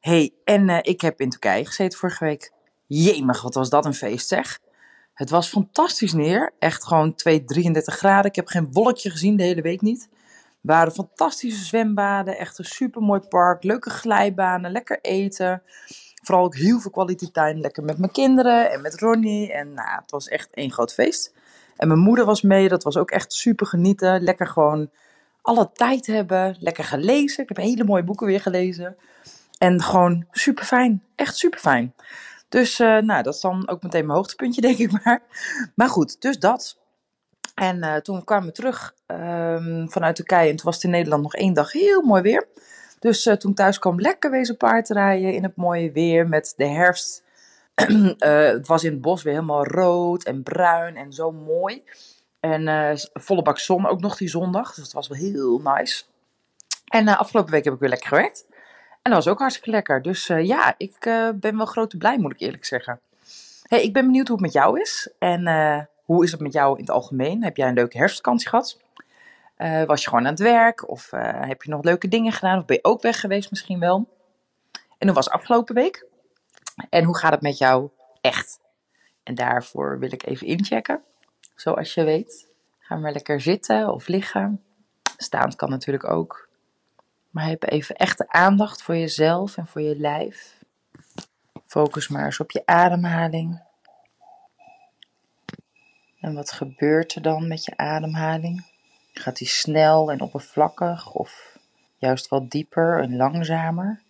Hey, en uh, ik heb in Turkije gezeten vorige week. Jemig, wat was dat een feest zeg. Het was fantastisch neer. Echt gewoon 2, 33 graden. Ik heb geen wolkje gezien de hele week niet. Waren fantastische zwembaden. Echt een super mooi park. Leuke glijbanen. Lekker eten. Vooral ook heel veel kwaliteit. Lekker met mijn kinderen en met Ronnie. En nou, het was echt één groot feest. En mijn moeder was mee. Dat was ook echt super genieten. Lekker gewoon alle tijd hebben. Lekker gelezen. Ik heb hele mooie boeken weer gelezen. En gewoon super fijn. Echt super fijn. Dus uh, nou, dat is dan ook meteen mijn hoogtepuntje, denk ik maar. Maar goed, dus dat. En uh, toen kwamen we terug um, vanuit Turkije. En toen was het in Nederland nog één dag heel mooi weer. Dus uh, toen thuis kwam lekker wezen paardrijden in het mooie weer met de herfst. het was in het bos weer helemaal rood en bruin en zo mooi. En volle bak zon ook nog die zondag. Dus dat was wel heel nice. En afgelopen week heb ik weer lekker gewerkt. En dat was ook hartstikke lekker. Dus uh, ja, ik uh, ben wel grote blij, moet ik eerlijk zeggen. Hey, ik ben benieuwd hoe het met jou is. En uh, hoe is het met jou in het algemeen? Heb jij een leuke herfstvakantie gehad? was je gewoon aan het werk? Of heb je nog leuke dingen gedaan? Of ben je ook weg geweest misschien wel? En hoe was afgelopen week? En hoe gaat het met jou echt? En daarvoor wil ik even inchecken. Zoals je weet. Gaan we lekker zitten of liggen. Staand kan natuurlijk ook. Maar heb even echte aandacht voor jezelf en voor je lijf. Focus maar eens op je ademhaling. En wat gebeurt er dan met je ademhaling? Gaat die snel en oppervlakkig of juist wat dieper en langzamer?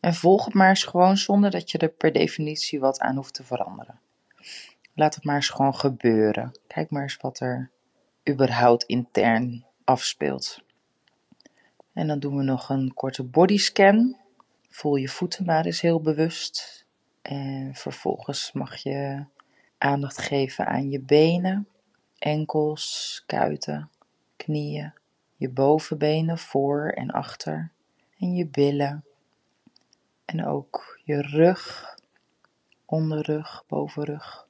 En volg het maar eens gewoon zonder dat je er per definitie wat aan hoeft te veranderen. Laat het maar eens gewoon gebeuren. Kijk maar eens wat er überhaupt intern afspeelt. En dan doen we nog een korte bodyscan. Voel je voeten maar eens heel bewust. En vervolgens mag je aandacht geven aan je benen, enkels, kuiten, knieën, je bovenbenen voor en achter en je billen. En ook je rug, onderrug, bovenrug.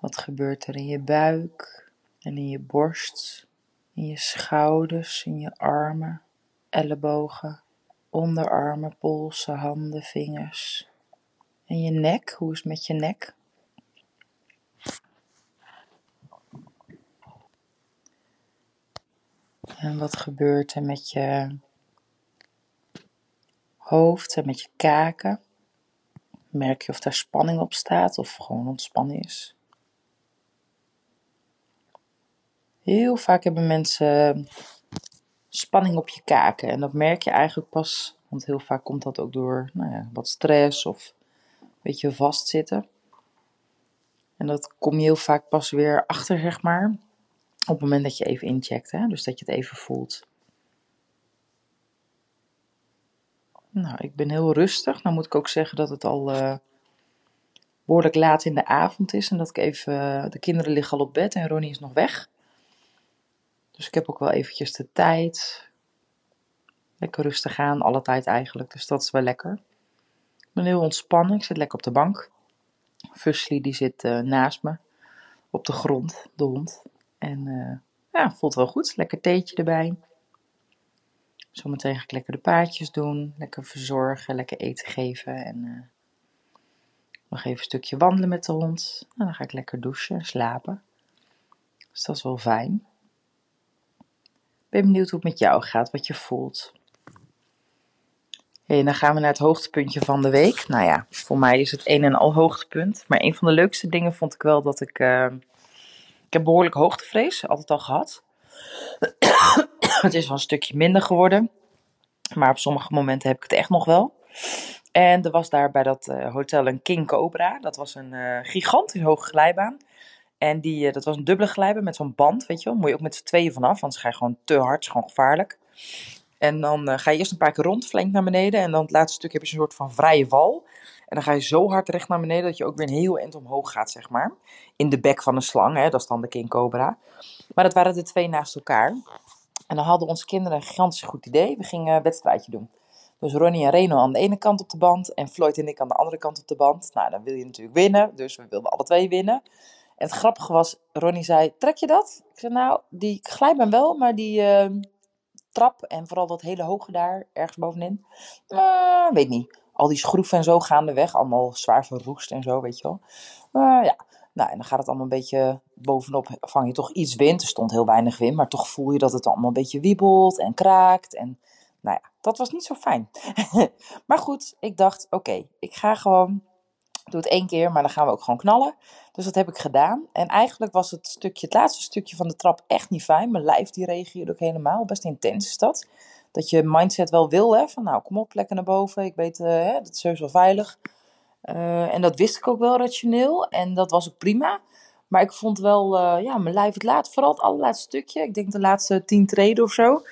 Wat gebeurt er in je buik en in je borst? In je schouders, in je armen, ellebogen, onderarmen, polsen, handen, vingers. En je nek, hoe is het met je nek? En wat gebeurt er met je hoofd en met je kaken? Merk je of daar spanning op staat of gewoon ontspannen is? Heel vaak hebben mensen spanning op je kaken. En dat merk je eigenlijk pas, want heel vaak komt dat ook door nou ja, wat stress of een beetje vastzitten. En dat kom je heel vaak pas weer achter, zeg maar, op het moment dat je even incheckt. Hè? Dus dat je het even voelt. Nou, ik ben heel rustig. Nou moet ik ook zeggen dat het al uh, behoorlijk laat in de avond is. En dat ik even, de kinderen liggen al op bed en Ronnie is nog weg. Dus ik heb ook wel eventjes de tijd. Lekker rustig aan, alle tijd eigenlijk. Dus dat is wel lekker. Ik ben heel ontspannen. Ik zit lekker op de bank. Fusli die zit uh, naast me. Op de grond, de hond. En uh, ja, voelt wel goed. Lekker theetje erbij. Zometeen ga ik lekker de paardjes doen. Lekker verzorgen, lekker eten geven. En uh, nog even een stukje wandelen met de hond. En dan ga ik lekker douchen en slapen. Dus dat is wel fijn ben benieuwd hoe het met jou gaat, wat je voelt. Hey, dan gaan we naar het hoogtepuntje van de week. Nou ja, voor mij is het een en al hoogtepunt. Maar een van de leukste dingen vond ik wel dat ik. Uh, ik heb behoorlijk hoogtevrees, altijd al gehad. het is wel een stukje minder geworden. Maar op sommige momenten heb ik het echt nog wel. En er was daar bij dat uh, hotel een King Cobra. Dat was een uh, gigantisch hoge glijbaan. En die, eh, dat was een dubbele glijbaan met zo'n band, weet je wel. Moet je ook met z'n tweeën vanaf, anders ga je gewoon te hard. is gewoon gevaarlijk. En dan uh, ga je eerst een paar keer rond, flink naar beneden. En dan het laatste stuk heb je een soort van vrije val. En dan ga je zo hard recht naar beneden dat je ook weer een heel eind omhoog gaat, zeg maar. In de bek van een slang, hè, dat is dan de King Cobra. Maar dat waren de twee naast elkaar. En dan hadden onze kinderen een gigantisch goed idee. We gingen een wedstrijdje doen. Dus Ronnie en Reno aan de ene kant op de band en Floyd en ik aan de andere kant op de band. Nou, dan wil je natuurlijk winnen, dus we wilden alle twee winnen. Het grappige was, Ronnie zei, trek je dat? Ik zei, nou, die glijbaan wel, maar die uh, trap en vooral dat hele hoge daar, ergens bovenin, uh, weet niet. Al die schroeven en zo gaandeweg, allemaal zwaar verroest en zo, weet je wel. Uh, ja, nou, en dan gaat het allemaal een beetje bovenop, vang je toch iets wind. Er stond heel weinig wind, maar toch voel je dat het allemaal een beetje wiebelt en kraakt. En nou ja, dat was niet zo fijn. maar goed, ik dacht, oké, ik ga gewoon, doe het één keer, maar dan gaan we ook gewoon knallen. Dus dat heb ik gedaan. En eigenlijk was het stukje, het laatste stukje van de trap echt niet fijn. Mijn lijf die reageerde ook helemaal, best intens is dat. Dat je mindset wel wil, hè, van nou kom op, lekker naar boven. Ik weet, uh, hè, dat is sowieso veilig. Uh, en dat wist ik ook wel rationeel en dat was ook prima. Maar ik vond wel, uh, ja, mijn lijf het laat, vooral het allerlaatste stukje. Ik denk de laatste tien treden of zo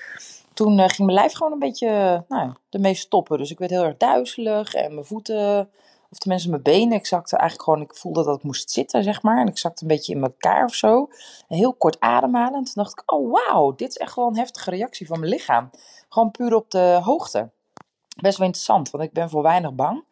toen ging mijn lijf gewoon een beetje nou, ermee stoppen. Dus ik werd heel erg duizelig en mijn voeten, of tenminste mijn benen, ik zakte eigenlijk gewoon, ik voelde dat ik moest zitten, zeg maar. En ik zakte een beetje in elkaar of zo. Heel kort ademhalen. En toen dacht ik, oh wauw, dit is echt wel een heftige reactie van mijn lichaam. Gewoon puur op de hoogte. Best wel interessant, want ik ben voor weinig bang.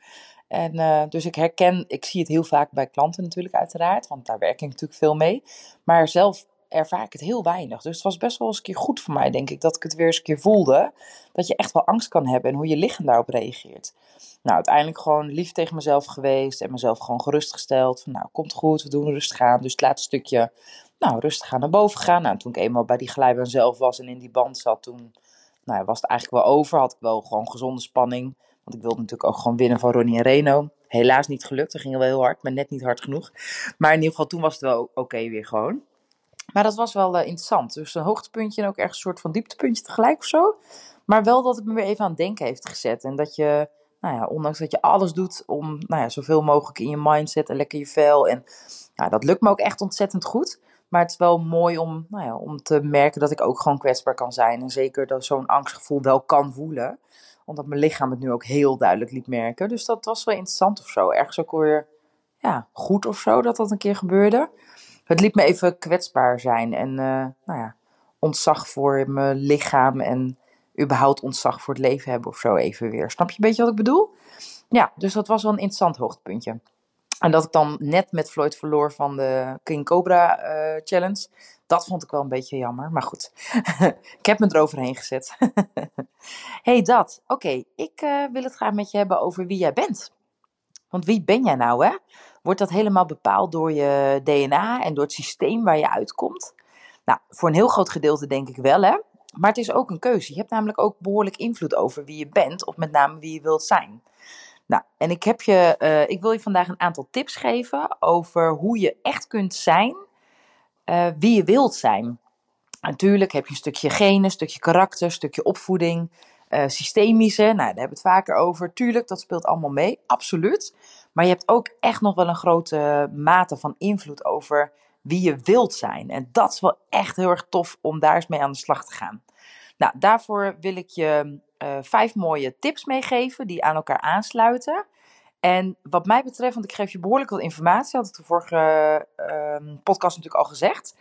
En uh, dus ik herken, ik zie het heel vaak bij klanten natuurlijk uiteraard, want daar werk ik natuurlijk veel mee. Maar zelf ervaar ik het heel weinig. Dus het was best wel eens een keer goed voor mij, denk ik, dat ik het weer eens een keer voelde. Dat je echt wel angst kan hebben en hoe je lichaam daarop reageert. Nou, uiteindelijk gewoon lief tegen mezelf geweest en mezelf gewoon gerustgesteld. Van nou, komt goed, we doen rustig aan. Dus het laatste stukje, nou, rustig aan naar boven gaan. Nou, toen ik eenmaal bij die glijbaan zelf was en in die band zat, toen nou, was het eigenlijk wel over. Had ik wel gewoon gezonde spanning. Want ik wilde natuurlijk ook gewoon winnen van Ronnie en Reno. Helaas niet gelukt. We gingen wel heel hard, maar net niet hard genoeg. Maar in ieder geval, toen was het wel oké weer gewoon. Maar dat was wel uh, interessant. Dus een hoogtepuntje en ook echt een soort van dieptepuntje tegelijk of zo. Maar wel dat het me weer even aan het denken heeft gezet. En dat je, nou ja, ondanks dat je alles doet om nou ja, zoveel mogelijk in je mindset en lekker je vel. En nou, dat lukt me ook echt ontzettend goed. Maar het is wel mooi om, nou ja, om te merken dat ik ook gewoon kwetsbaar kan zijn. En zeker dat zo'n angstgevoel wel kan voelen. Omdat mijn lichaam het nu ook heel duidelijk liet merken. Dus dat was wel interessant of zo. Ergens ook weer ja, goed of zo dat dat een keer gebeurde het liet me even kwetsbaar zijn. En uh, nou ja, ontzag voor mijn lichaam en überhaupt ontzag voor het leven hebben of zo even weer. Snap je een beetje wat ik bedoel? Ja, dus dat was wel een interessant hoogtepuntje. En dat ik dan net met Floyd verloor van de King Cobra uh, Challenge. Dat vond ik wel een beetje jammer. Maar goed, ik heb me eroverheen gezet. hey, dat. Oké, ik uh, wil het graag met je hebben over wie jij bent. Want wie ben jij nou, hè? Wordt dat helemaal bepaald door je DNA en door het systeem waar je uitkomt? Nou, voor een heel groot gedeelte denk ik wel, hè? Maar het is ook een keuze. Je hebt namelijk ook behoorlijk invloed over wie je bent, of met name wie je wilt zijn. Nou, en ik, heb je, uh, ik wil je vandaag een aantal tips geven over hoe je echt kunt zijn uh, wie je wilt zijn. Natuurlijk heb je een stukje genen, een stukje karakter, een stukje opvoeding, uh, systemische. Nou, daar hebben we het vaker over. Tuurlijk, dat speelt allemaal mee, absoluut. Maar je hebt ook echt nog wel een grote mate van invloed over wie je wilt zijn. En dat is wel echt heel erg tof om daar eens mee aan de slag te gaan. Nou, daarvoor wil ik je uh, vijf mooie tips meegeven die aan elkaar aansluiten. En wat mij betreft, want ik geef je behoorlijk wat informatie, had ik de vorige uh, podcast natuurlijk al gezegd.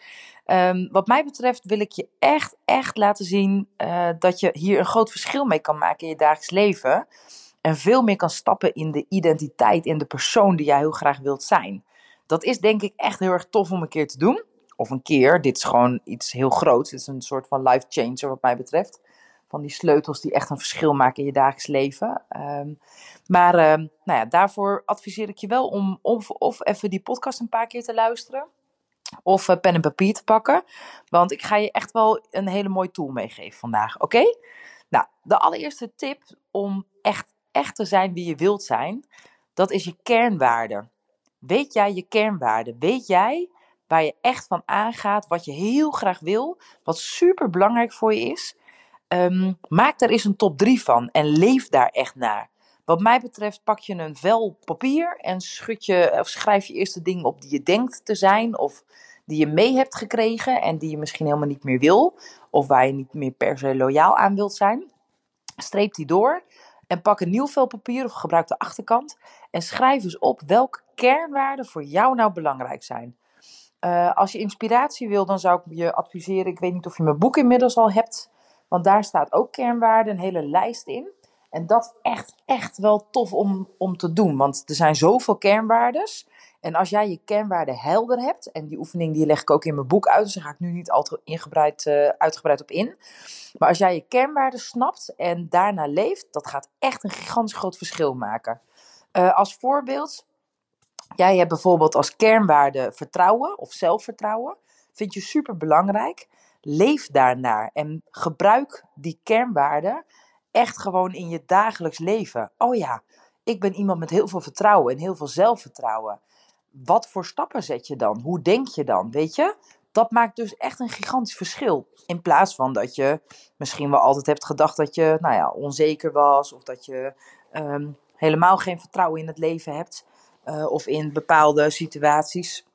Um, wat mij betreft wil ik je echt, echt laten zien uh, dat je hier een groot verschil mee kan maken in je dagelijks leven. En veel meer kan stappen in de identiteit, in de persoon die jij heel graag wilt zijn. Dat is denk ik echt heel erg tof om een keer te doen. Of een keer, dit is gewoon iets heel groots. Dit is een soort van life changer wat mij betreft. Van die sleutels die echt een verschil maken in je dagelijks leven. Um, maar um, nou ja, daarvoor adviseer ik je wel om of, of even die podcast een paar keer te luisteren. Of uh, pen en papier te pakken. Want ik ga je echt wel een hele mooie tool meegeven vandaag. Oké? Nou, de allereerste tip om echt echt te zijn wie je wilt zijn, dat is je kernwaarde. Weet jij je kernwaarde? Weet jij waar je echt van aangaat, wat je heel graag wil, wat super belangrijk voor je is? Um, maak daar eens een top 3 van en leef daar echt naar. Wat mij betreft pak je een vel papier en schud je, of schrijf je eerst de dingen op die je denkt te zijn of die je mee hebt gekregen en die je misschien helemaal niet meer wil of waar je niet meer per se loyaal aan wilt zijn. Streep die door en pak een nieuw vel papier of gebruik de achterkant. En schrijf eens op welke kernwaarden voor jou nou belangrijk zijn. Uh, als je inspiratie wil, dan zou ik je adviseren. Ik weet niet of je mijn boek inmiddels al hebt. Want daar staat ook kernwaarden, een hele lijst in. En dat is echt, echt wel tof om, om te doen. Want er zijn zoveel kernwaardes. En als jij je kernwaarden helder hebt, en die oefening die leg ik ook in mijn boek uit, dus daar ga ik nu niet al te ingebreid, uh, uitgebreid op in. Maar als jij je kernwaarden snapt en daarna leeft, dat gaat echt een gigantisch groot verschil maken. Uh, als voorbeeld, jij hebt bijvoorbeeld als kernwaarde vertrouwen of zelfvertrouwen. Vind je super belangrijk. Leef daarnaar en gebruik die kernwaarden echt gewoon in je dagelijks leven. Oh ja, ik ben iemand met heel veel vertrouwen en heel veel zelfvertrouwen. Wat voor stappen zet je dan? Hoe denk je dan? Weet je? Dat maakt dus echt een gigantisch verschil. In plaats van dat je misschien wel altijd hebt gedacht dat je nou ja, onzeker was. Of dat je um, helemaal geen vertrouwen in het leven hebt. Uh, of in bepaalde situaties.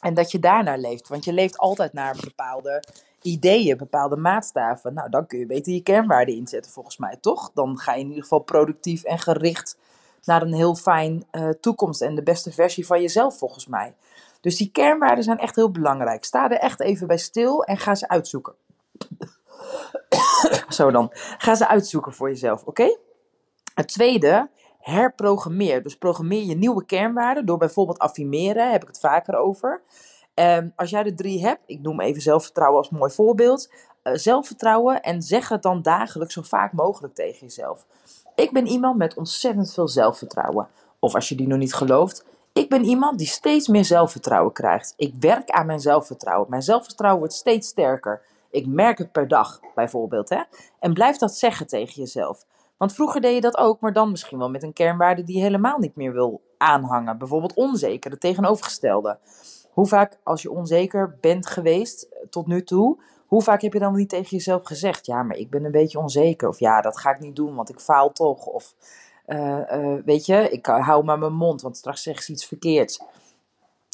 En dat je daarnaar leeft. Want je leeft altijd naar bepaalde ideeën, bepaalde maatstaven. Nou, dan kun je beter je kernwaarden inzetten, volgens mij, toch? Dan ga je in ieder geval productief en gericht naar een heel fijn uh, toekomst en de beste versie van jezelf, volgens mij. Dus die kernwaarden zijn echt heel belangrijk. Sta er echt even bij stil en ga ze uitzoeken. Zo dan. Ga ze uitzoeken voor jezelf, oké? Het tweede, herprogrammeer. Dus programmeer je nieuwe kernwaarden door bijvoorbeeld affirmeren, heb ik het vaker over. Um, als jij de drie hebt, ik noem even zelfvertrouwen als mooi voorbeeld. Uh, zelfvertrouwen en zeg het dan dagelijks zo vaak mogelijk tegen jezelf. Ik ben iemand met ontzettend veel zelfvertrouwen. Of als je die nog niet gelooft, ik ben iemand die steeds meer zelfvertrouwen krijgt. Ik werk aan mijn zelfvertrouwen. Mijn zelfvertrouwen wordt steeds sterker. Ik merk het per dag, bijvoorbeeld. Hè? En blijf dat zeggen tegen jezelf. Want vroeger deed je dat ook, maar dan misschien wel met een kernwaarde die je helemaal niet meer wil aanhangen. Bijvoorbeeld onzeker, het tegenovergestelde. Hoe vaak, als je onzeker bent geweest tot nu toe, hoe vaak heb je dan niet tegen jezelf gezegd: Ja, maar ik ben een beetje onzeker. Of ja, dat ga ik niet doen, want ik faal toch. Of uh, uh, weet je, ik hou maar mijn mond, want straks zeg ze iets verkeerds.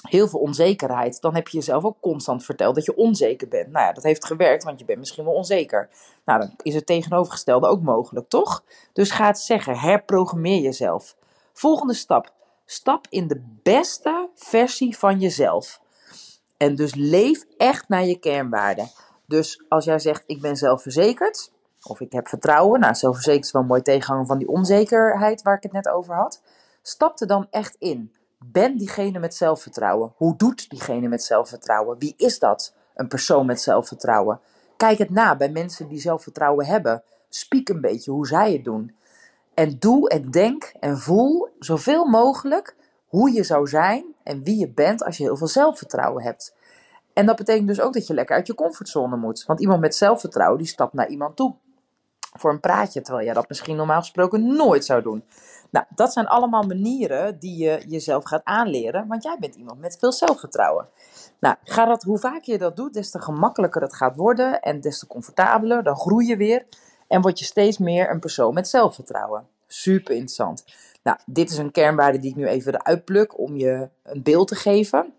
Heel veel onzekerheid. Dan heb je jezelf ook constant verteld dat je onzeker bent. Nou ja, dat heeft gewerkt, want je bent misschien wel onzeker. Nou, dan is het tegenovergestelde ook mogelijk, toch? Dus ga het zeggen. Herprogrammeer jezelf. Volgende stap. Stap in de beste versie van jezelf. En dus leef echt naar je kernwaarden. Dus als jij zegt, ik ben zelfverzekerd, of ik heb vertrouwen, nou, zelfverzekerd is wel mooi tegenhanger van die onzekerheid waar ik het net over had. Stap er dan echt in. Ben diegene met zelfvertrouwen. Hoe doet diegene met zelfvertrouwen? Wie is dat? Een persoon met zelfvertrouwen. Kijk het na bij mensen die zelfvertrouwen hebben. Spiek een beetje hoe zij het doen. En doe en denk en voel zoveel mogelijk hoe je zou zijn en wie je bent als je heel veel zelfvertrouwen hebt. En dat betekent dus ook dat je lekker uit je comfortzone moet. Want iemand met zelfvertrouwen die stapt naar iemand toe voor een praatje, terwijl jij dat misschien normaal gesproken nooit zou doen. Nou, dat zijn allemaal manieren die je jezelf gaat aanleren, want jij bent iemand met veel zelfvertrouwen. Nou, ga dat, hoe vaker je dat doet, des te gemakkelijker het gaat worden en des te comfortabeler, dan groei je weer en word je steeds meer een persoon met zelfvertrouwen. Super interessant. Nou, dit is een kernwaarde die ik nu even eruit pluk om je een beeld te geven.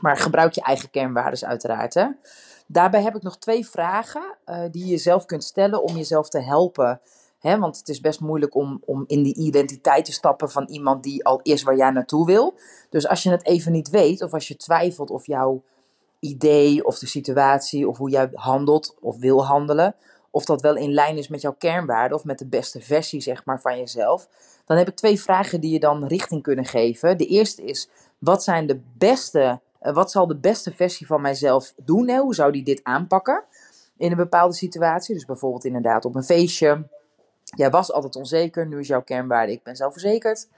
Maar gebruik je eigen kernwaarden uiteraard. Hè? Daarbij heb ik nog twee vragen uh, die je jezelf kunt stellen om jezelf te helpen. Hè? Want het is best moeilijk om, om in die identiteit te stappen van iemand die al is waar jij naartoe wil. Dus als je het even niet weet of als je twijfelt of jouw idee of de situatie of hoe jij handelt of wil handelen, of dat wel in lijn is met jouw kernwaarden of met de beste versie zeg maar, van jezelf, dan heb ik twee vragen die je dan richting kunnen geven. De eerste is, wat zijn de beste eh, wat zal de beste versie van mijzelf doen? Hoe zou die dit aanpakken in een bepaalde situatie? Dus bijvoorbeeld inderdaad op een feestje. Jij was altijd onzeker, nu is jouw kernwaarde ik ben zelfverzekerd.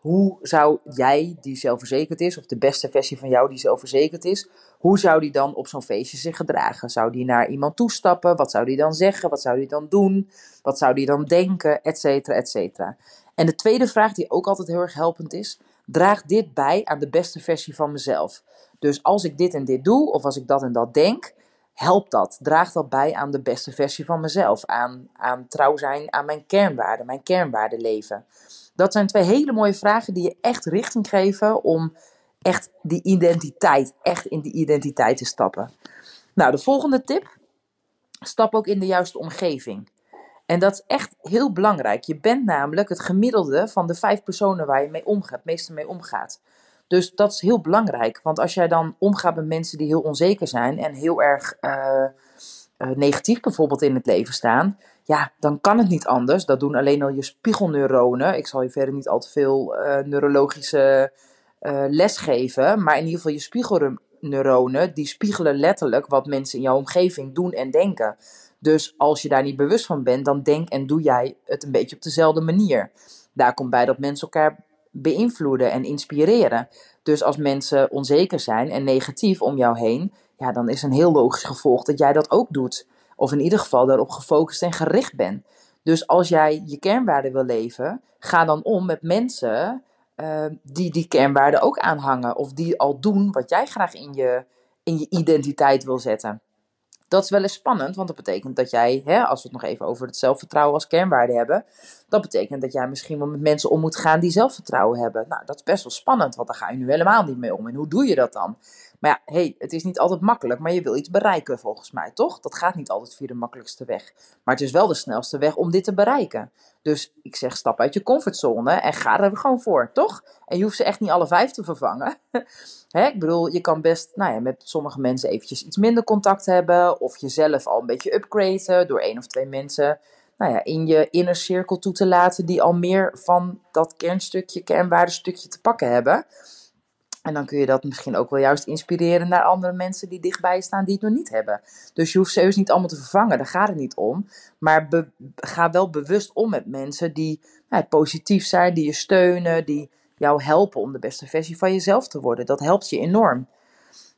Hoe zou jij, die zelfverzekerd is, of de beste versie van jou die zelfverzekerd is, hoe zou die dan op zo'n feestje zich gedragen? Zou die naar iemand toestappen? Wat zou die dan zeggen? Wat zou die dan doen? Wat zou die dan denken? Etcetera, etcetera. En de tweede vraag, die ook altijd heel erg helpend is, draagt dit bij aan de beste versie van mezelf? Dus als ik dit en dit doe, of als ik dat en dat denk, helpt dat? Draagt dat bij aan de beste versie van mezelf? Aan, aan trouw zijn aan mijn kernwaarden, mijn kernwaarden leven? Dat zijn twee hele mooie vragen die je echt richting geven om echt die identiteit, echt in die identiteit te stappen. Nou, de volgende tip. Stap ook in de juiste omgeving. En dat is echt heel belangrijk. Je bent namelijk het gemiddelde van de vijf personen waar je mee omgaat, het meeste mee omgaat. Dus dat is heel belangrijk. Want als jij dan omgaat met mensen die heel onzeker zijn en heel erg uh, negatief bijvoorbeeld in het leven staan, ja, dan kan het niet anders. Dat doen alleen al je spiegelneuronen. Ik zal je verder niet al te veel uh, neurologische les geven, maar in ieder geval je spiegelneuronen, die spiegelen letterlijk wat mensen in jouw omgeving doen en denken. Dus als je daar niet bewust van bent, dan denk en doe jij het een beetje op dezelfde manier. Daar komt bij dat mensen elkaar beïnvloeden en inspireren. Dus als mensen onzeker zijn en negatief om jou heen, ja, dan is een heel logisch gevolg dat jij dat ook doet. Of in ieder geval daarop gefocust en gericht bent. Dus als jij je kernwaarden wil leven, ga dan om met mensen uh, die die kernwaarden ook aanhangen. Of die al doen wat jij graag in je, in je identiteit wil zetten. Dat is wel eens spannend, want dat betekent dat jij, hè, als we het nog even over het zelfvertrouwen als kernwaarde hebben, dat betekent dat jij misschien wel met mensen om moet gaan die zelfvertrouwen hebben. Nou, dat is best wel spannend, want daar ga je nu helemaal niet mee om. En hoe doe je dat dan? Maar ja, hey, het is niet altijd makkelijk, maar je wil iets bereiken volgens mij, toch? Dat gaat niet altijd via de makkelijkste weg. Maar het is wel de snelste weg om dit te bereiken. Dus ik zeg, stap uit je comfortzone en ga er gewoon voor, toch? En je hoeft ze echt niet alle vijf te vervangen. Hè, ik bedoel, je kan best nou ja, met sommige mensen eventjes iets minder contact hebben. Of jezelf al een beetje upgraden door één of twee mensen nou ja, in je inner cirkel toe te laten die al meer van dat kernstukje, kernwaardestukje te pakken hebben. En dan kun je dat misschien ook wel juist inspireren naar andere mensen die dichtbij staan die het nog niet hebben. Dus je hoeft ze niet allemaal te vervangen, daar gaat het niet om. Maar ga wel bewust om met mensen die nou, positief zijn, die je steunen, die jou helpen om de beste versie van jezelf te worden. Dat helpt je enorm.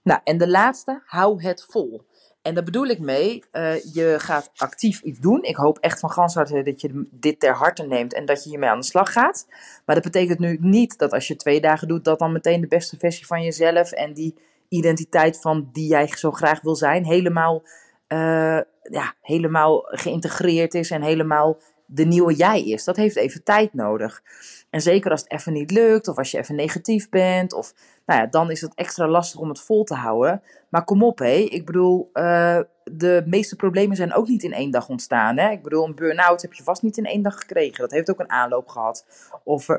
Nou, en de laatste, hou het vol. En daar bedoel ik mee, uh, je gaat actief iets doen. Ik hoop echt van gans harte dat je dit ter harte neemt en dat je hiermee aan de slag gaat. Maar dat betekent nu niet dat als je twee dagen doet, dat dan meteen de beste versie van jezelf en die identiteit van die jij zo graag wil zijn, helemaal, uh, ja, helemaal geïntegreerd is en helemaal de nieuwe jij is. Dat heeft even tijd nodig. En zeker als het even niet lukt, of als je even negatief bent, of nou ja, dan is het extra lastig om het vol te houden. Maar kom op, hé. Ik bedoel, uh, de meeste problemen zijn ook niet in één dag ontstaan. Hè? Ik bedoel, een burn-out heb je vast niet in één dag gekregen. Dat heeft ook een aanloop gehad. Of uh,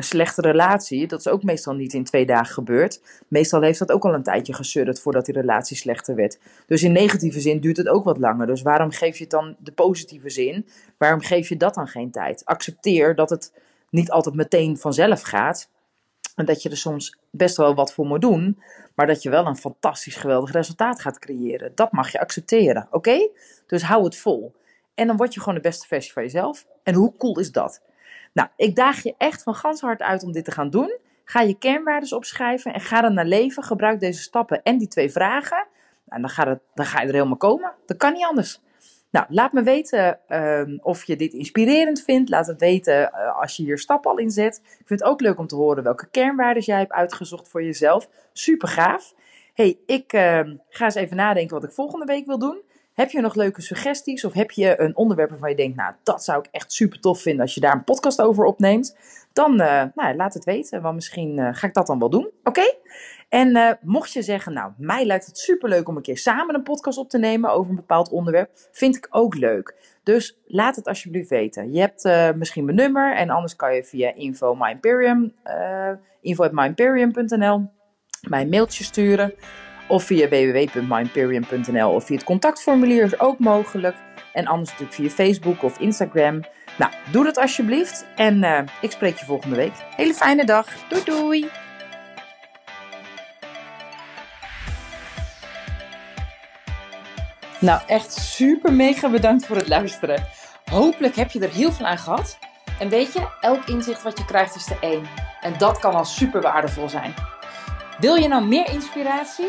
een slechte relatie, dat is ook meestal niet in twee dagen gebeurd. Meestal heeft dat ook al een tijdje gesudderd voordat die relatie slechter werd. Dus in negatieve zin duurt het ook wat langer. Dus waarom geef je het dan de positieve zin? Waarom geef je dat dan geen tijd? Accepteer dat het niet altijd meteen vanzelf gaat. En dat je er soms best wel wat voor moet doen. Maar dat je wel een fantastisch geweldig resultaat gaat creëren. Dat mag je accepteren, oké? Dus hou het vol. En dan word je gewoon de beste versie van jezelf. En hoe cool is dat? Nou, ik daag je echt van gans hart uit om dit te gaan doen. Ga je kernwaarden opschrijven en ga er naar leven. Gebruik deze stappen en die twee vragen. En dan, gaat het, dan ga je er helemaal komen. Dat kan niet anders. Nou, laat me weten uh, of je dit inspirerend vindt. Laat het weten uh, als je hier stappen al in zet. Ik vind het ook leuk om te horen welke kernwaarden jij hebt uitgezocht voor jezelf. Super gaaf. hey, ik uh, ga eens even nadenken wat ik volgende week wil doen. Heb je nog leuke suggesties of heb je een onderwerp waarvan je denkt, nou, dat zou ik echt super tof vinden als je daar een podcast over opneemt? Dan uh, nou, laat het weten, want misschien uh, ga ik dat dan wel doen. Oké? En uh, mocht je zeggen, nou, mij lijkt het super leuk om een keer samen een podcast op te nemen over een bepaald onderwerp, vind ik ook leuk. Dus laat het alsjeblieft weten. Je hebt misschien mijn nummer en anders kan je via info myimperium, uh, info@myimperium.nl mij een mailtje sturen of via www.myimperium.nl of via het contactformulier is ook mogelijk. En anders natuurlijk via Facebook of Instagram. Nou, doe dat alsjeblieft en uh, ik spreek je volgende week. Hele fijne dag. Doei doei! Nou, echt super mega bedankt voor het luisteren. Hopelijk heb je er heel veel aan gehad. En weet je, elk inzicht wat je krijgt is de één. En dat kan al super waardevol zijn. Wil je nou meer inspiratie?